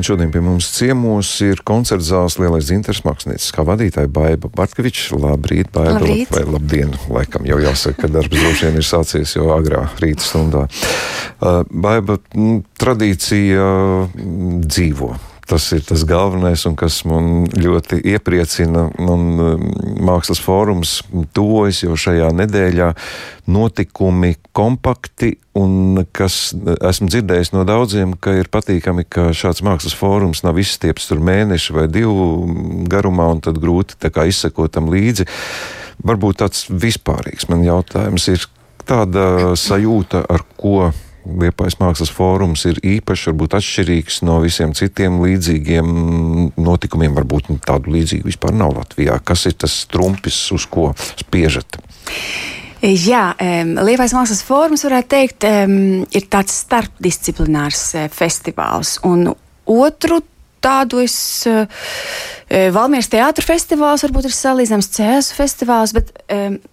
Un šodien pie mums ciemos ir koncerta zāles lielais dzintars mākslinieks, kā vadītāja Baiba Bartkevičs. Labrīt, Baiba. Labrīt. Vai labdien, laikam jau jāsaka, ka darbs droši vien ir sācies jau agrā rīta stundā. Uh, Baiba, m, tradīcija dzīvo. Tas ir tas galvenais, un kas man ļoti iepriecina. Un, um, mākslas fórums tuvojas jau šajā nedēļā. Notikumi kompakti, un kas esmu dzirdējis no daudziem, ka ir patīkami, ka šāds mākslas fórums nav izstieps tur mēnešu vai divu garumā, un tad grūti izsekot tam līdzi. Varbūt tāds vispārīgs man jautājums ir tāda sajūta, ar ko Liepais mākslas fórums ir īpašs, varbūt atšķirīgs no visiem citiem līdzīgiem notikumiem. Varbūt tādu līdzīgu vispār nav Latvijā. Kas ir tas trumpis, uz ko spiežat? Jā, Liepais mākslas fórums, varētu teikt, ir tāds starpdisciplinārs uh, festivāls. Un otru tādu es. Uh, Valmieras teātris festivāls varbūt ir salīdzināms CS festivāls, bet,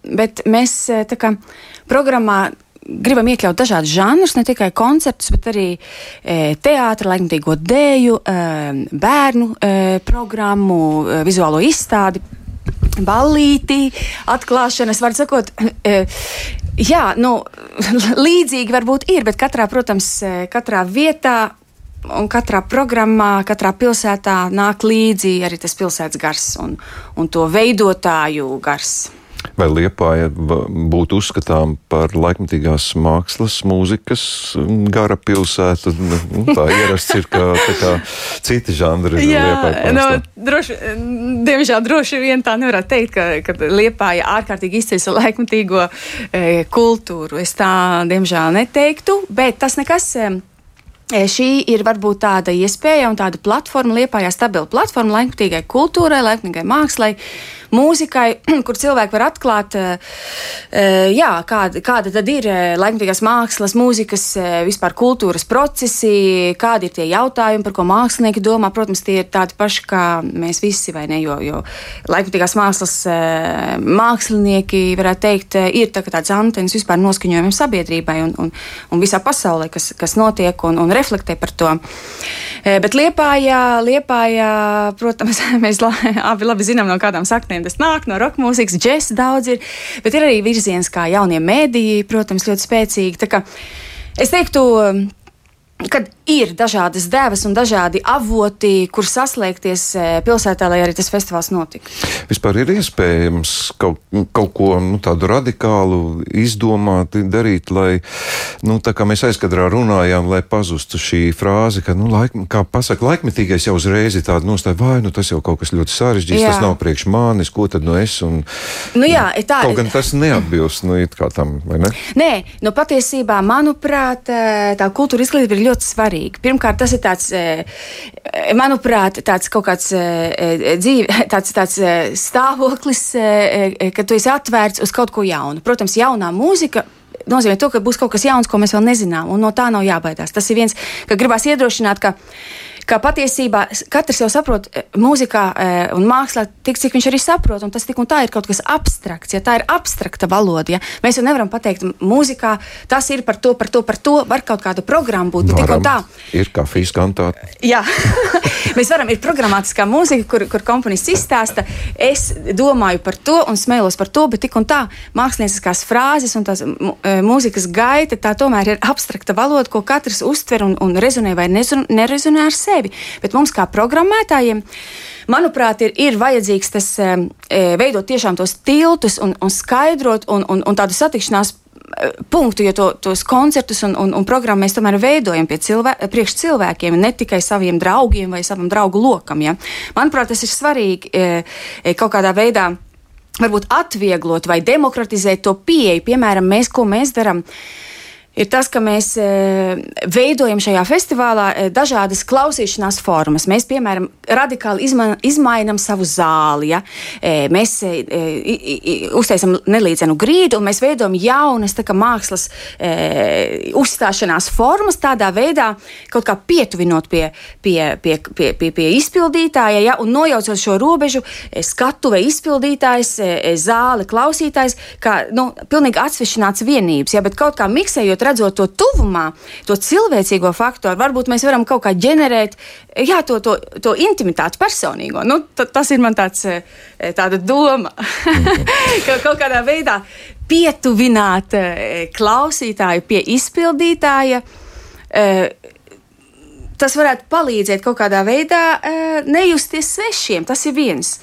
bet mēs tā kā programmā gribam iekļaut dažādus žanrus, ne tikai koncertus, bet arī e, teātris, laikmatīgo dēļu, e, bērnu e, programmu, e, vizuālo izstādi. Ballīti, atklāšanas, var sakot, e, jā, nu, līdzīgi varbūt ir, bet katrā, protams, e, katrā vietā un katrā programmā, katrā pilsētā nāk līdzi arī tas pilsētas gars un, un to veidotāju gars. Vai Liepāja būtu uzskatām par laikmatīgās mākslas, mūzikas gara pilsētu? Nu, tā ierasts ir, ka kā, citi žanri ir Liepāja. No, droši, diemžēl droši vien tā nevarētu teikt, ka, ka Liepāja ārkārtīgi izceļas laikmatīgo e, kultūru. Es tā diemžēl neteiktu, bet tas nekas. E, Šī ir varbūt tāda iespēja un tāda platforma, liepājā stabila platforma laikmatīgai kultūrai, laikmatīgai mākslai, mūzikai, kur cilvēki var atklāt, jā, kāda, kāda tad ir laikmatīgās mākslas, mūzikas, vispār kultūras procesi, kādi ir tie jautājumi, par ko mākslinieki domā. Protams, tie ir tādi paši kā mēs visi, vai ne? Jo, jo laikmatīgās mākslas mākslinieki, varētu teikt, ir tā, tāds antenas vispār noskaņojumiem sabiedrībai un, un, un visā pasaulē, kas, kas notiek un, un reflektē par to. Bet Liepājā, Liepājā protams, mēs abi labi zinām, no kādām saknēm tas nāk, no roka mūzikas, džesa daudz ir, bet ir arī virziens kā jaunie mēdīji, protams, ļoti spēcīgi. Es teiktu, kad ir dažādas devas un dažādi avoti, kur saslēgties e, pilsētā, lai arī tas festivāls notiktu. Vispār ir iespējams kaut, kaut ko nu, tādu radikālu izdomāt, darīt, lai, nu, tā kā mēs aizkadrā runājām, lai pazustu šī frāze, ka, nu, laik, kā pasaka, laikmetīgais jau uzreiz ir tāda nostāja, vai, nu, tas jau kaut kas ļoti sarežģīts, jā. tas nav priekš manis, ko tad no nu es, un, nu, jā, tā, kaut gan tas neatbilst, nu, it kā tam, vai ne? Nē, nu, patiesībā, manuprāt, e, tā kultūra izglītība ir ļoti svarīga. Pirmkārt, tas ir tāds, e, e, manuprāt, tāds kaut kāds e, dzīve, tāds, tāds stāvoklis, ka tu esi atvērts uz kaut ko jaunu. Protams, jaunā mūzika nozīmē to, ka būs kaut kas jauns, ko mēs vēl nezinām, un no tā nav jābaidās. Tas ir viens, ka gribās iedrošināt, ka ka patiesībā katrs jau saprot e, mūzikā e, un mākslā tik, cik viņš arī saprot, un tas tik un tā ir kaut kas abstrakts, ja tā ir abstrakta valoda. Ja? Mēs jau nevaram pateikt, mūzikā tas ir par to, par to, par to, var kaut kāda programma būt, bet tik un tā. Ir kafijas kantāte. Jā, mēs varam, ir programmatiskā mūzika, kur, kur komponists izstāsta, es domāju par to un smēlos par to, bet tik un tā mākslinieckās frāzes un tās e, mūzikas gaita, tā tomēr ir abstrakta valoda, ko katrs uztver un, un rezonē vai nerezonē ar sevi sevi, bet mums kā programmētājiem. Manuprāt, ir, ir vajadzīgs tas e, veidot tiešām tos tiltus un, un skaidrot un, un, un tādu satikšanās e, punktu, jo to, tos koncertus un, un, un programmu mēs tomēr veidojam cilvē, priekš cilvēkiem, ne tikai saviem draugiem vai savam draugu lokam. Ja? Manuprāt, tas ir svarīgi e, kaut kādā veidā. Varbūt atvieglot vai demokratizēt to pieeju. Piemēram, mēs, ko mēs darām, ir tas, ka mēs e, veidojam šajā festivālā e, dažādas klausīšanās formas. Mēs, piemēram, radikāli izma izmainām savu zāli. Ja? E, mēs uztaisām nelīdzenu grīdu, un mēs veidojam jaunas kā, mākslas uzstāšanās formas, tādā veidā kaut kā pietuvinot pie, pie, pie, pie, pie, pie izpildītāja, ja? un nojaucot šo robežu skatuve izpildītājs, zāle klausītājs, kā nu, pilnīgi atsvešināts vienības, ja? bet kaut kā miksējot redzot to tuvumā, to cilvēcīgo faktoru, varbūt mēs varam kaut kā ģenerēt jā, to, to, to intimitāti personīgo. Nu, tas ir man tāds, tāda doma, ka kaut kādā veidā pietuvināt klausītāju pie izpildītāja tas varētu palīdzēt kaut kādā veidā nejusties svešiem. Tas ir viens.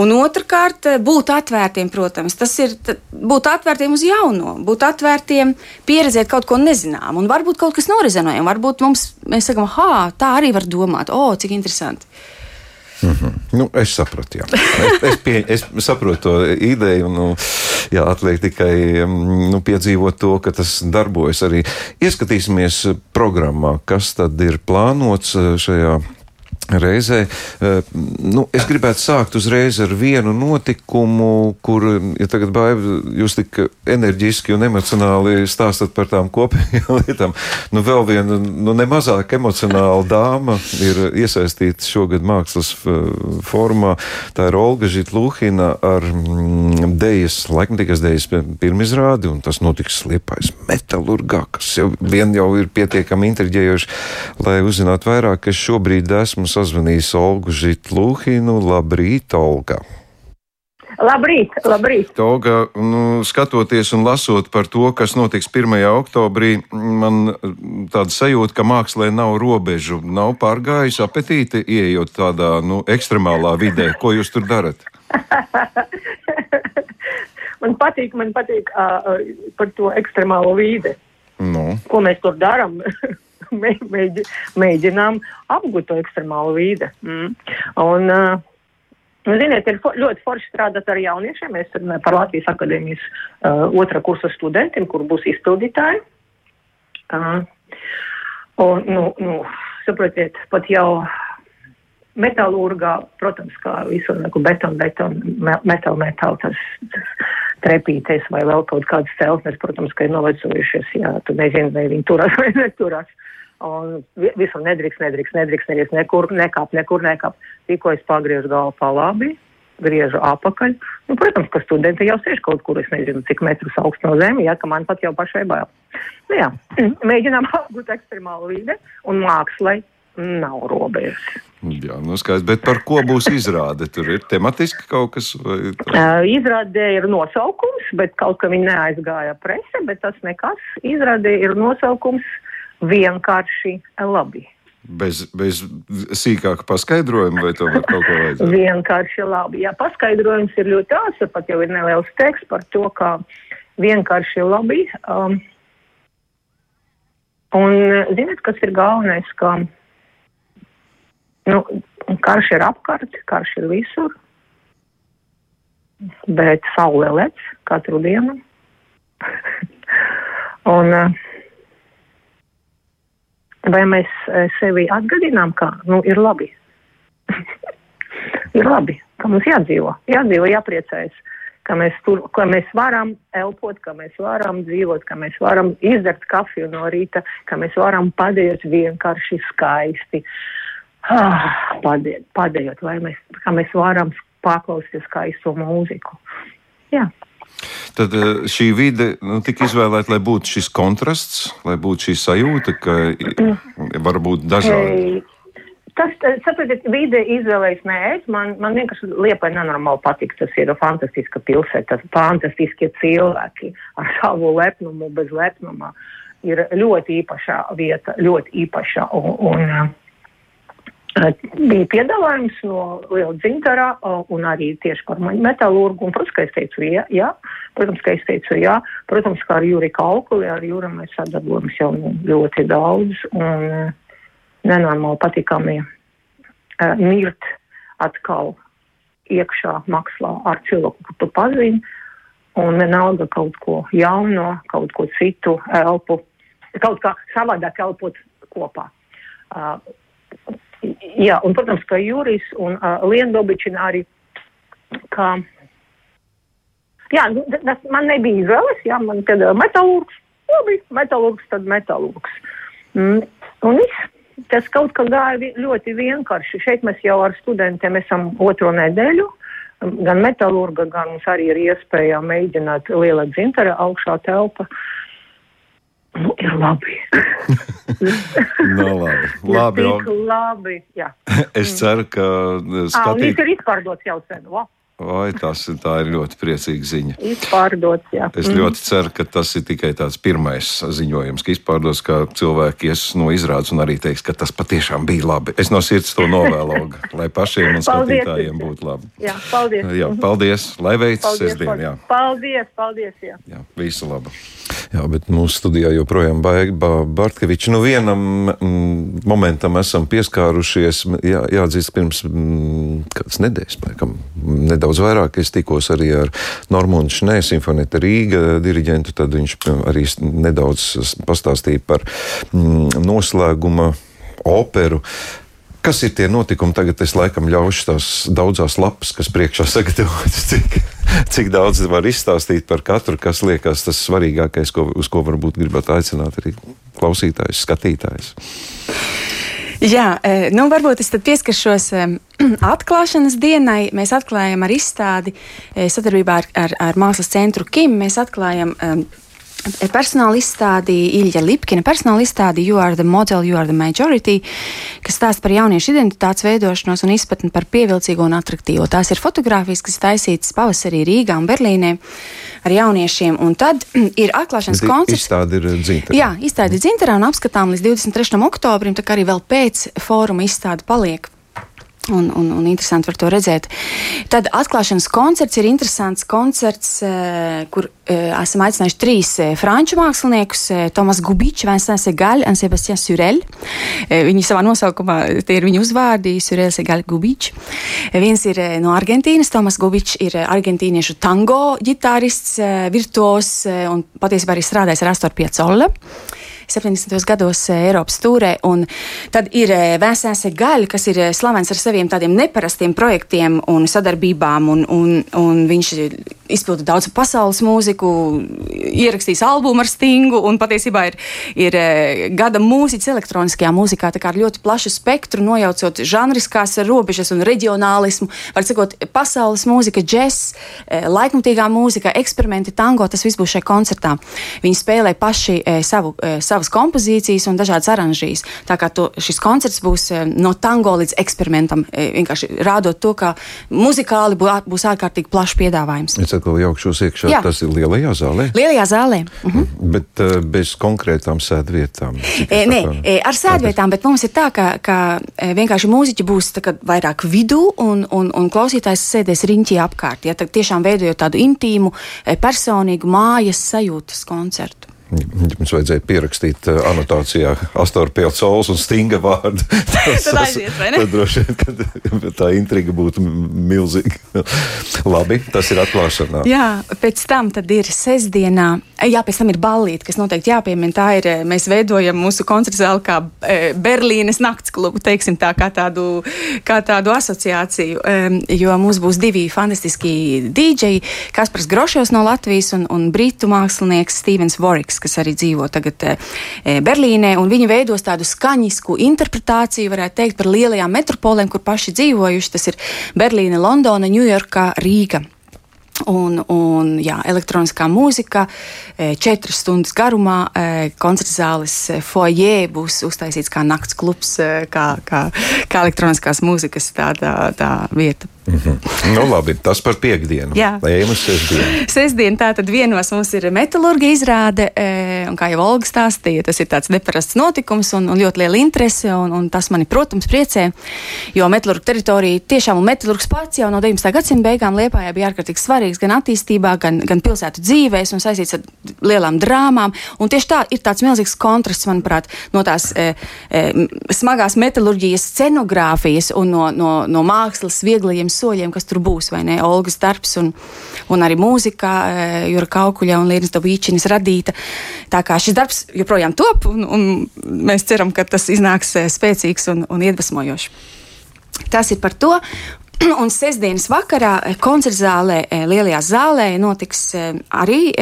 Un otrkārt, būt atvērtiem, protams, tas ir būt atvērtiem uz jauno, būt atvērtiem, pieredzēt kaut ko nezinām, un varbūt kaut kas norizonējams. Varbūt mums, mēs sakām, ah, tā arī var domāt, o, oh, cik interesanti. Mm -hmm. nu, es sapratu, jā. Es, es, pie, es saprotu to ideju. Nu, jā, atliek tikai mm, nu, piedzīvot to, ka tas darbojas. Arī ieskatīsimies programmā, kas tad ir plānots eh, šajā reizē. Eh, nu, es gribētu sākt uzreiz ar vienu notikumu, kur, ja tagad baiva, jūs tik enerģiski un emocionāli stāstat par tām kopējām lietām, nu vēl viena, nu nemazāk emocionāla dāma ir iesaistīta šogad mākslas eh, formā. Tā ir Olga Žitlūhina ar mm, dejas, laikmatīgas dejas pirmizrādi, un tas notiks Liepais metalurgā, kas jau vien jau ir pietiekami intriģējoši, lai uzzinātu vairāk, es šobrīd esmu sazvanījis Olgu Žitlūhinu. Labrīt, Olga! Labrīt, labrīt. Olga, nu, skatoties un lasot par to, kas notiks 1. oktobrī, man tāda sajūta, ka mākslē nav robežu, nav pārgājis apetīte, ieejot tādā nu, ekstremālā vidē. Ko jūs tur darat? man patīk, man patīk uh, par to ekstremālo vidi. Nu. Ko mēs tur darām? mēģi, mēģinām apgūt to ekstremālu vīdi. Mm. Un, uh, Nu, ziniet, ir for, ļoti forši strādāt ar jauniešiem. Mēs runājam par Latvijas akadēmijas uh, otrā kursa studentiem, kur būs izpildītāji. Uh, un, nu, nu, saprotiet, pat jau metālurgā, protams, kā visur, neko betonu, betonu, metālu, metālu, tas, tas trepīties vai vēl kaut kādas celtnes, protams, ka ir novecojušies, jā, tu nezini, vai viņi turās vai neturās. Un visur nedrīkst, nedrīkst, nedrīkst, nedrīkst nekur nekāp, nekur nekāp. Tikko es pagriežu galvu pa labi, griežu apakaļ. Nu, protams, ka studenti jau sēž kaut kur, es nezinu, cik metrus augsts no zemes, ja, ka man pat jau pašai bail. Nu, jā, mēģinām apgūt ekstremālu vidi un mākslai nav robežas. Jā, nu skaidrs, bet par ko būs izrāde? Tur ir tematiski kaut kas? Vai... Uh, izrādē ir nosaukums, bet kaut kā viņi neaizgāja presē, bet tas nekas. Izrādē ir nosaukums vienkārši labi. Bez, bez sīkāka paskaidrojuma, vai tomēr kaut ko vajadzētu? vienkārši labi. Jā, paskaidrojums ir ļoti tāds, pat jau ir neliels teksts par to, kā vienkārši labi. Um, un, ziniet, kas ir galvenais, ka nu, karš ir apkārt, karš ir visur, bet saule lec katru dienu. un, uh, vai mēs eh, sevi atgadinām, ka nu, ir labi. ir labi, ka mums jādzīvo, jādzīvo, jāpriecājas, ka mēs, tur, ka mēs varam elpot, ka mēs varam dzīvot, ka mēs varam izdzert kafiju no rīta, ka mēs varam padēt vienkārši skaisti. Ah, padējot, vai mēs, mēs varam paklausīties skaisto mūziku. Jā. Tad eh, šī vide nu, tika izvēlēta, lai būtu šis kontrasts, lai būtu šī sajūta, ka var būt dažādi. Tas, saprotiet, vide izvēlējas nē, man, man vienkārši liepa nenormāli patīk, tas ir fantastiska pilsēta, tas fantastiskie cilvēki ar savu lepnumu, bez lepnuma. Ir ļoti īpašā vieta, ļoti īpaša. Un, un, bija piedāvājums no Liela dzintara un arī tieši par metālurgu. Un, protams, ka es teicu, jā, jā. Protams, ka es teicu, jā. Protams, kā ar Jūri Kalkuli, ar Jūra mēs sadarbojamies jau ļoti daudz un nenormāli patīkami uh, mirt atkal iekšā makslā ar cilvēku, ko tu pazini. Un vienalga kaut ko jauno, kaut ko citu elpu, kaut kā savādāk elpot kopā. Uh, jā, un, protams, ka Juris un uh, Liendobičina arī, kā, jā, nu, tas man nebija izvēles, jā, man piedāvā metalurgs, labi, metalurgs, tad metalurgs. Mm, un viss. Tas kaut kā gāja ļoti vienkārši. Šeit mēs jau ar studentiem esam otro nedēļu. Gan metālurga, gan mums arī ir iespēja mēģināt liela dzintara augšā telpa. Nu, ir labi. no, labi. labi, ir labi jā. es ceru, ka skatīt... À, viņš ir izpārdots jau sen. Wow. Vai tas ir, ir ļoti priecīga ziņa. Izpārdots, jā. Es mm. ļoti ceru, ka tas ir tikai tāds pirmais ziņojums, ka izpārdots, ka cilvēki ies no izrādes un arī teiks, ka tas patiešām bija labi. Es no sirds to novēlu, lai pašiem un skatītājiem būtu labi. Jā, paldies. Jā, paldies. Lai veicas sestdien. Jā. Paldies, paldies. Jā. Jā, visu labu. Jā, bet mūsu studijā joprojām baiga Bartkeviča. Nu, vienam mm, momentam esam pieskārušies. Jā, jāatzīst, pirms mm, kādas nedēļas, laikam, nedaudz vairāk. Es tikos arī ar Normūnu Šnē, Simfonēta Rīga diriģentu. Tad viņš arī nedaudz pastāstīja par mm, noslēguma operu. Kas ir tie notikumi? Tagad es laikam ļaušu tās daudzās lapas, kas priekšā sagatavotas, cik, cik daudz var izstāstīt par katru, kas liekas tas svarīgākais, ko, uz ko varbūt gribat aicināt arī klausītājus, skatītājus. Jā, e, nu varbūt es pieskaršos atklāšanas dienai. Mēs atklājam ar izstādi e, sadarbībā ar, ar, ar Mākslas centru Kim. Mēs atklājam personāla izstādi, Ilja Lipkina personāla izstādi You are the model, you are the majority, kas stāsta par jauniešu identitātes veidošanos un izpratni par pievilcīgo un attraktīvo. Tās ir fotogrāfijas, kas taisītas pavasarī Rīgā un Berlīnē ar jauniešiem. Un tad ir atklāšanas D koncerts. Izstāde ir dzinterā. Jā, izstāde ir dzinterā un apskatām līdz 23. oktobrim, tā kā arī vēl pēc fóruma izstāde paliek. Un, un, un interesanti var to redzēt. Tad atklāšanas koncerts ir interesants koncerts, eh, kur eh, esam aicinājuši trīs eh, franču māksliniekus - Tomas Gubičs, Vincent Segal un Sebastian Surel. Viņi savā nosaukumā, tie ir viņu uzvārdi - Surel, Segal, Gubičs. Viens ir no Argentīnas, Tomas Gubičs ir argentīniešu tango ģitārists, virtuos un patiesībā arī strādājis ar Astoru Piecola. 70. gados eh, Eiropas stūrē. Un tad ir eh, Vēsēse Gaļa, kas ir eh, slavens ar saviem tādiem neparastiem projektiem un sadarbībām, un, un, un viņš izpilda daudz pasaules mūziku, ierakstījis albumu ar stingu un patiesībā ir, ir gada mūziķis elektroniskajā mūzikā, tā kā ar ļoti plašu spektru, nojaucot žanriskās robežas un reģionālismu, var sakot, pasaules mūzika, džess, laikmatīgā mūzika, eksperimenti, tango, tas viss būs šajā koncertā. Viņi spēlē paši savu, savu savas kompozīcijas un dažādas oranžijas. Tā kā to, šis koncerts būs eh, no tango līdz eksperimentam, eh, vienkārši rādot to, ka muzikāli būs ārkārtīgi plašs piedāvājums. Es atkal jaukšos iekšā, Jā. tas ir lielajā zālē. Lielajā zālē. Mhm. Bet uh, bez konkrētām sēdvietām. E, nē, e, ar sēdvietām, bet mums ir tā, ka, ka vienkārši mūziķi būs vairāk vidū un, un, un klausītājs sēdēs riņķī apkārt. Ja, tiešām veidojot tādu intīmu, personīgu mājas sajūtas koncertu. Mums vajadzēja pierakstīt uh, anotācijā Astoru Pilsons un Stinga vārdu. Tas, tad aiziet, vai ne? Tad droši vien, ka tā intriga būtu milzīga. Labi, tas ir atklāšanā. Jā, pēc tam tad ir sestdienā. Jā, pēc tam ir ballīte, kas noteikti jāpiemina. Tā ir, mēs veidojam mūsu koncertu zāli kā Berlīnes nakts klubu, teiksim tā, kā tādu, kā tādu asociāciju, jo mums būs divi fantastiski dīdžeji, Kaspars Grošos no Latvijas un, un britu mākslinieks Stevens Voriks cilvēks, kas arī dzīvo tagad e, e, Berlīnē, un viņi veidos tādu skaņisku interpretāciju, varētu teikt, par lielajām metropolēm, kur paši dzīvojuši. Tas ir Berlīne, Londona, Ņujorka, Rīga. Un, un jā, elektroniskā mūzika, e, četras stundas garumā, koncerta zāles foyer būs uztaisīts kā nakts klubs, kā, kā, kā elektroniskās mūzikas tā, tā, tā vieta. Mm -hmm. nu, labi, tas par piekdienu. Jā, ejam uz sestdienu. Sestdien tā tad vienos mums ir metālurga izrāde, e, un kā jau Olga stāstīja, tas ir tāds neparasts notikums un, un ļoti liela interese, un, un tas mani, protams, priecē, jo metālurga teritorija tiešām un metālurgs pats jau no 19. gadsimta beigām Liepājā bija ārkārtīgi svarīgs gan attīstībā, gan, gan pilsētu dzīvēs un saistīts ar lielām drāmām, un tieši tā ir tāds milzīgs kontrasts, manuprāt, no tās e, e, smagās metālurģijas scenogrāfijas un no, no, no mākslas vieglajiem soļiem, kas tur būs, vai ne? Olgas darbs un, un arī mūzika, eh, Jura Kaukuļa un Līnas Dabīčinas radīta. Tā kā šis darbs joprojām top, un, un mēs ceram, ka tas iznāks eh, spēcīgs un, un iedvesmojošs. Tas ir par to. Un sestdienas vakarā eh, koncerta zālē, Lielajā zālē, notiks arī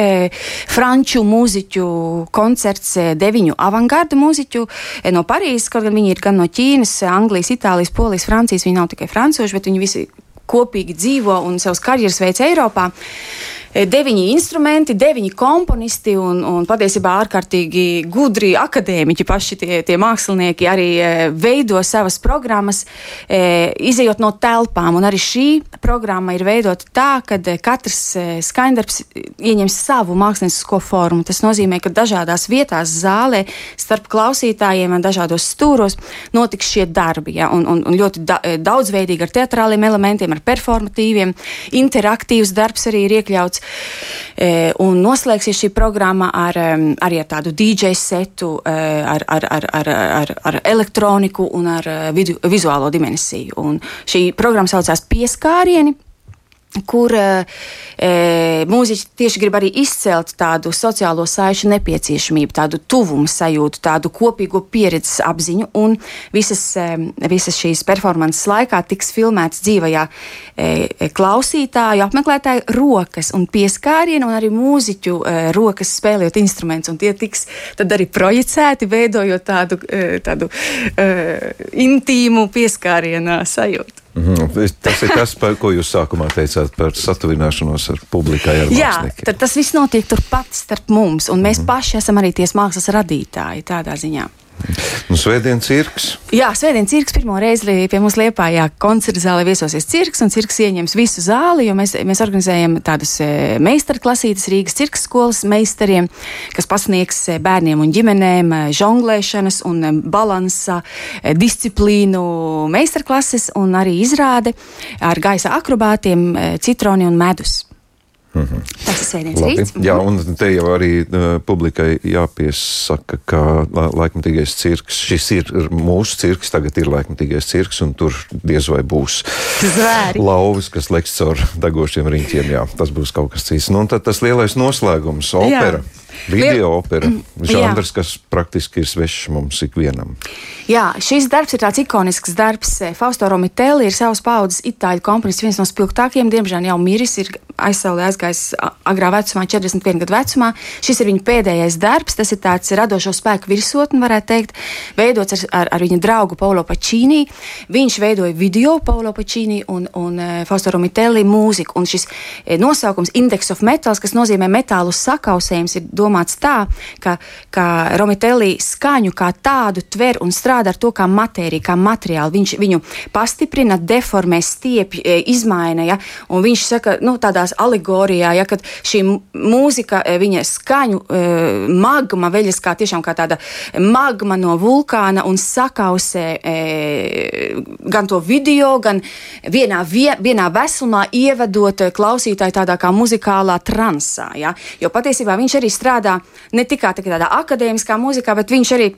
franču mūziķu koncerts, deviņu avangarda mūziķu no Parīzes. Kaut gan viņi ir gan no Ķīnas, Anglijas, Itālijas, Polijas, Francijas. Viņi nav tikai francūži, bet viņi visi kopīgi dzīvo un savus karjeras veids Eiropā. Deviņi instrumenti, deviņi komponisti un, un patiesībā ārkārtīgi gudri akadēmiķi paši tie, tie mākslinieki arī veido savas programmas, izējot no telpām. Un arī šī programma ir veidota tā, ka katrs skaņdarbs ieņem savu māksliniecisko formu. Tas nozīmē, ka dažādās vietās zālē starp klausītājiem un dažādos stūros notiks šie darbi. Ja, un, un, un ļoti da, daudzveidīgi ar teatrāliem elementiem, ar performatīviem, interaktīvs darbs arī ir iekļauts. E, un noslēgsies šī programma ar, arī ar tādu DJ setu, e, ar, ar, ar, ar, ar, ar elektroniku un ar vidu, vizuālo dimensiju. Un šī programma saucās Pieskārieni kur e, mūziķi tieši grib arī izcelt tādu sociālo saišu nepieciešamību, tādu tuvumu sajūtu, tādu kopīgo pieredzes apziņu. Un visas, e, visas šīs performances laikā tiks filmēts dzīvajā e, klausītāju, apmeklētāju rokas un pieskārienu, un arī mūziķu e, rokas spēlējot instrumentus. Tie tiks arī projicēti, veidojot tādu, e, tādu e, intīmu pieskārienu sajūtu. -hmm. Tas ir tas, par ko jūs sākumā teicāt par satuvināšanos ar publikai. Ar Jā, tad tas viss notiek turpat starp mums, un mēs -hmm. paši esam arī tie mākslas radītāji tādā ziņā. Nu, Svētdienas cirks. Jā, Svētdienas cirks pirmo reizi pie mums liepā, jā, koncerta zālē viesosies cirks, un cirks ieņems visu zāli, jo mēs, mēs organizējam tādus e, meistarklasītes Rīgas cirks skolas meistariem, kas pasniegs e, bērniem un ģimenēm e, žonglēšanas un balansa disciplīnu meistarklases un arī izrāde ar gaisa akrobātiem, citroni un medus. Mm -hmm. Tas ir sēdiens rīts. Jā, mhm. un te jau arī uh, publikai jāpiesaka, ka laikmatīgais cirks, šis ir mūsu cirks, tagad ir laikmatīgais cirks, un tur diez vai būs Zvēri. lauvas, kas leks caur degošiem riņķiem. Jā, tas būs kaut kas cits. Nu, un tad tas lielais noslēgums - opera. Jā. Video opera, žanrs, kas praktiski ir svešs mums ikvienam. Jā, šis darbs ir tāds ikonisks darbs. Fausto Romitelli ir savas paudzes itāļu komponists, viens no spilgtākajiem, diemžēl jau miris, ir aizsaulē aizgājis agrā vecumā, 41 gadu vecumā. Šis ir viņa pēdējais darbs, tas ir tāds radošo spēku virsotni, varētu teikt, veidots ar, ar, ar viņa draugu Paulo Pačīnī. Viņš veidoja video Paulo Pačīnī un, un Fausto Romitelli mūziku, un šis nosaukums Index of Metals, kas nozīmē metālu sakausējums, ir domāts tā, ka, ka Romitelli skaņu kā tādu tver un strādā ar to kā matēriju, kā materiālu. Viņš viņu pastiprina, deformē, stiepj, e, izmaina. Ja? Un viņš saka, nu, tādās alegorijā, ja, kad šī mūzika, e, viņa skaņu e, magma veļas kā tiešām kā tāda magma no vulkāna un sakausē gan to video, gan vienā, vienā veselumā ievedot klausītāju tādā kā muzikālā transā. Ja? Jo patiesībā viņš arī strādā strādā ne tikai tādā akadēmiskā mūzikā, bet viņš arī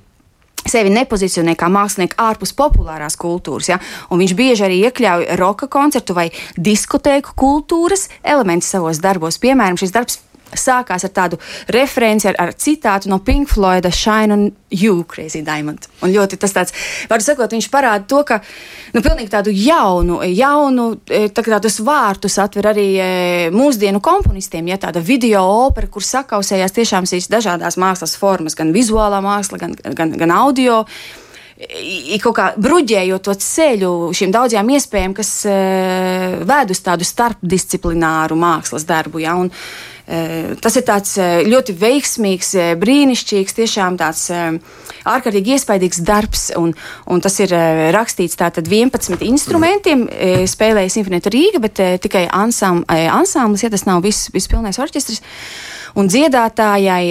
sevi nepozicionē kā mākslinieku ārpus populārās kultūras. Ja? Un viņš bieži arī iekļauj roka koncertu vai diskotēku kultūras elementus savos darbos. Piemēram, šis darbs sākās ar tādu referenci, ar, ar citātu no Pink Floyda Shine on You, Crazy Diamond. Un ļoti tas tāds, var sakot, viņš parāda to, ka, nu, pilnīgi tādu jaunu, jaunu, e, tā, tādus vārtus atver arī e, mūsdienu komponistiem, ja tāda video opera, kur sakausējās tiešām šīs dažādās mākslas formas, gan vizuālā māksla, gan, gan, gan audio kaut kā bruģējot to ceļu šīm daudzajām iespējām, kas uh, ved uz tādu starpdisciplināru mākslas darbu. Ja, un, tas ir tāds eh, ļoti veiksmīgs, eh, brīnišķīgs, tiešām tāds ārkārtīgi iespaidīgs darbs. Un, un tas ir rakstīts tātad 11 instrumentiem, spēlēja Simfonēta Rīga, bet tikai ansam, ansamblis, ja tas nav viss, viss pilnais orķestris. Un dziedātājai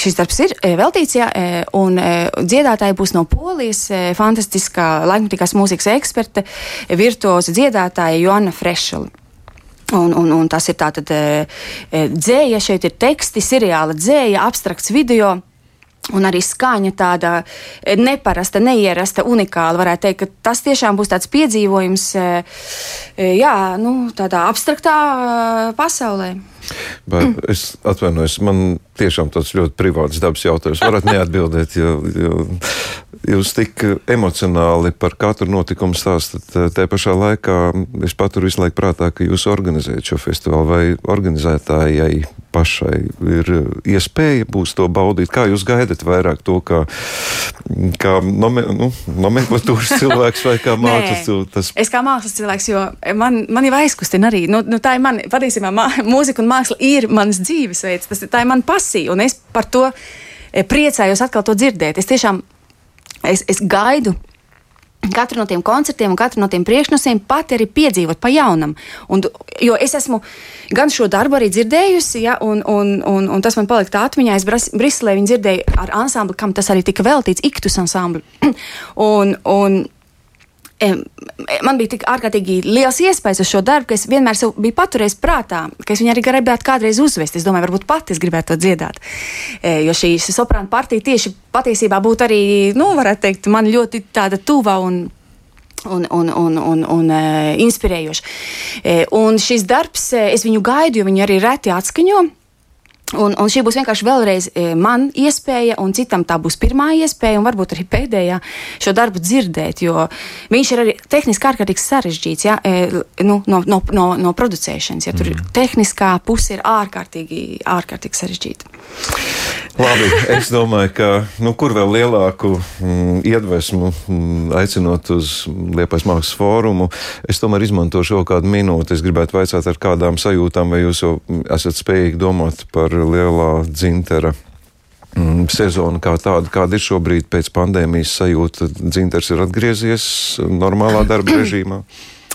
šis darbs ir veltīts, ja, un dziedātāja būs no Polijas, fantastiskā laikmatīgās mūzikas eksperte, virtuoza dziedātāja Joanna Frešela. Un, un, un tas ir tātad e, e, dzēja, šeit ir teksti, seriāla dzēja, abstrakts video. Un arī skaņa tāda e, neparasta, neierasta, unikāla. Varētu teikt, ka tas tiešām būs tāds piedzīvojums, jā, nu, tādā abstraktā pasaulē. Bet es atvainojos, man tiešām tas ļoti privāts dabas jautājums. Varat neatbildēt, jo, jo jūs tik emocionāli par katru notikumu stāstat. Tā pašā laikā es paturu visu laiku prātā, ka jūs organizējat šo festivālu vai organizētājai pašai ir iespēja būs to baudīt. Kā jūs gaidat vairāk to, kā, kā nome, nu, nomenklatūras cilvēks vai kā mākslas cilvēks? Es kā mākslas cilvēks, jo man, man jau aizkustina arī. Nu, nu, tā ir man, patiesībā, mūzika un māksla ir mans dzīvesveids, tas, tā ir man pasija, un es par to eh, priecājos atkal to dzirdēt. Es tiešām es, es gaidu katru no tiem koncertiem un katru no tiem priekšnosiem pati arī piedzīvot pa jaunam. Un, jo es esmu gan šo darbu arī dzirdējusi, ja, un, un, un, un tas man palika tā atmiņā. Es Briselē viņu dzirdēju ar ansambli, kam tas arī tika veltīts, Iktus ansambli. un, un, man bija tik ārkārtīgi liels iespējas uz šo darbu, ka es vienmēr biju paturējis prātā, ka es viņu arī gribētu kādreiz uzvest. Es domāju, varbūt pati es gribētu to dziedāt. E, jo šī soprāna partija tieši patiesībā būtu arī, nu, varētu teikt, man ļoti tāda tuva un un, un, un, un, un uh, inspirējoši. Uh, un šis darbs, uh, es viņu gaidu, jo viņi arī reti atskaņo. Un, un šī būs vienkārši vēlreiz e, man iespēja, un citam tā būs pirmā iespēja, un varbūt arī pēdējā šo darbu dzirdēt, jo viņš ir arī tehniski ārkārtīgi sarežģīts ja, e, nu, no, no, no, no producēšanas. Ja, tur mm. tehniskā puse ir ārkārtīgi, ārkārtīgi sarežģīta. Labi, es domāju, ka nu, kur vēl lielāku mm, iedvesmu mm, aicinot uz Liepais mākslas fórumu, es tomēr izmantošu vēl kādu minūti. Es gribētu vaicāt ar kādām sajūtām, vai jūs jau esat spējīgi domāt par lielā dzintera mm, sezona kā tāda, kāda ir šobrīd pēc pandēmijas sajūta. Dzinters ir atgriezies normālā darba režīmā.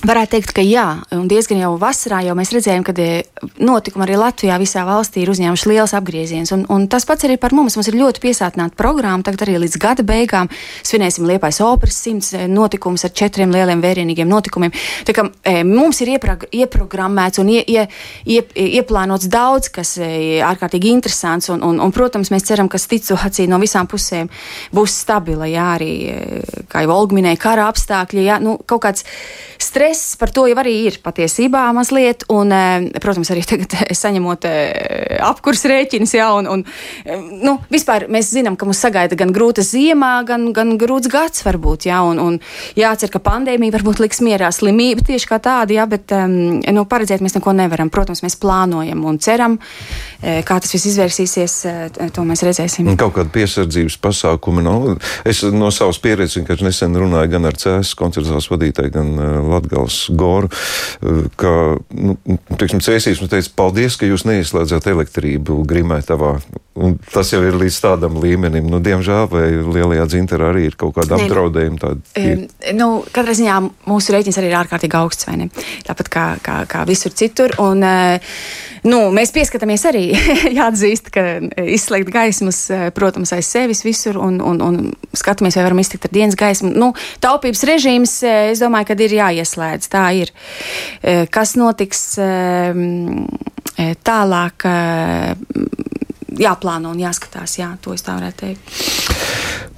Varētu teikt, ka jā, un diezgan jau vasarā jau mēs redzējām, ka e, notikumi arī Latvijā visā valstī ir uzņēmuši liels apgrieziens. Un, un tas pats arī par mums. Mums ir ļoti piesātināta programma. Tagad arī līdz gada beigām svinēsim Liepais operas simts e, notikumus ar četriem lieliem vērienīgiem notikumiem. Tā kā e, mums ir ieprog ieprogrammēts un ie, ie, ie, ieplānots daudz, kas e, ārkārtīgi interesants. Un, un, un, protams, mēs ceram, ka situācija no visām pusēm būs stabila. Jā, arī, kā jau Olga minēja, kara apstākļi, jā, nu, kaut kāds stress stress par to jau arī ir patiesībā mazliet. Un, eh, protams, arī tagad eh, saņemot eh, apkurs rēķinus, jā, un, un nu, vispār mēs zinām, ka mums sagaida gan grūta ziemā, gan, gan grūts gads varbūt, jā, un, un jācer, ka pandēmija varbūt liks mierā slimība tieši kā tāda, jā, bet nu, paredzēt mēs neko nevaram. Protams, mēs plānojam un ceram, kā tas viss izvērsīsies, to mēs redzēsim. Kaut kāda piesardzības pasākuma nav. Nu, es no savas pieredzes, ka nesen runāju gan ar CS koncertzāles vadītāju, gan Latgales Goru, ka, nu, teiksim, Cēsīs mums teica, paldies, ka jūs neieslēdzat elektrību Grimētavā. Un tas jau ir līdz tādam līmenim. Nu, diemžēl, vai lielajā dzinterā arī ir kaut kāda apdraudējuma. Tāda um, nu, katrā ziņā mūsu rēķins arī ir ārkārtīgi augsts, vai ne? Tāpat kā, kā, kā visur citur. Un, uh, nu, mēs pieskatāmies arī, jāatzīst, ka izslēgt gaismas, protams, aiz sevis visur un, un, un skatāmies, vai varam iztikt ar dienas gaismu. Nu, taupības režīms, es domāju, ka ir jāieslēdz. Tā ir. Kas notiks tālāk? jāplāno un jāskatās. Jā, to es tā varētu teikt.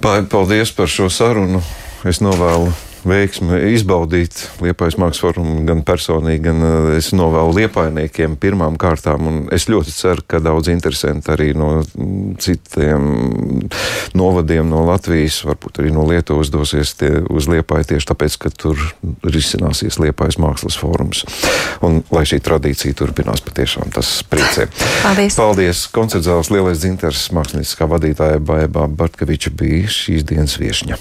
Paldies par šo sarunu. Es novēlu veiksmi izbaudīt Liepājas mākslas forumu gan personīgi, gan eh, es novēlu liepainiekiem pirmām kārtām. Un es ļoti ceru, ka daudz interesanti arī no citiem novadiem no Latvijas, varbūt arī no Lietuvas dosies tie, uz Liepāju tieši tāpēc, ka tur risināsies Liepājas mākslas forums. Un lai šī tradīcija turpinās, patiešām tas priecē. Paldies! Paldies! Koncertzāles lielais dzinters mākslinieckā vadītāja Baibā Bartkeviča bija šīs dienas viešņa.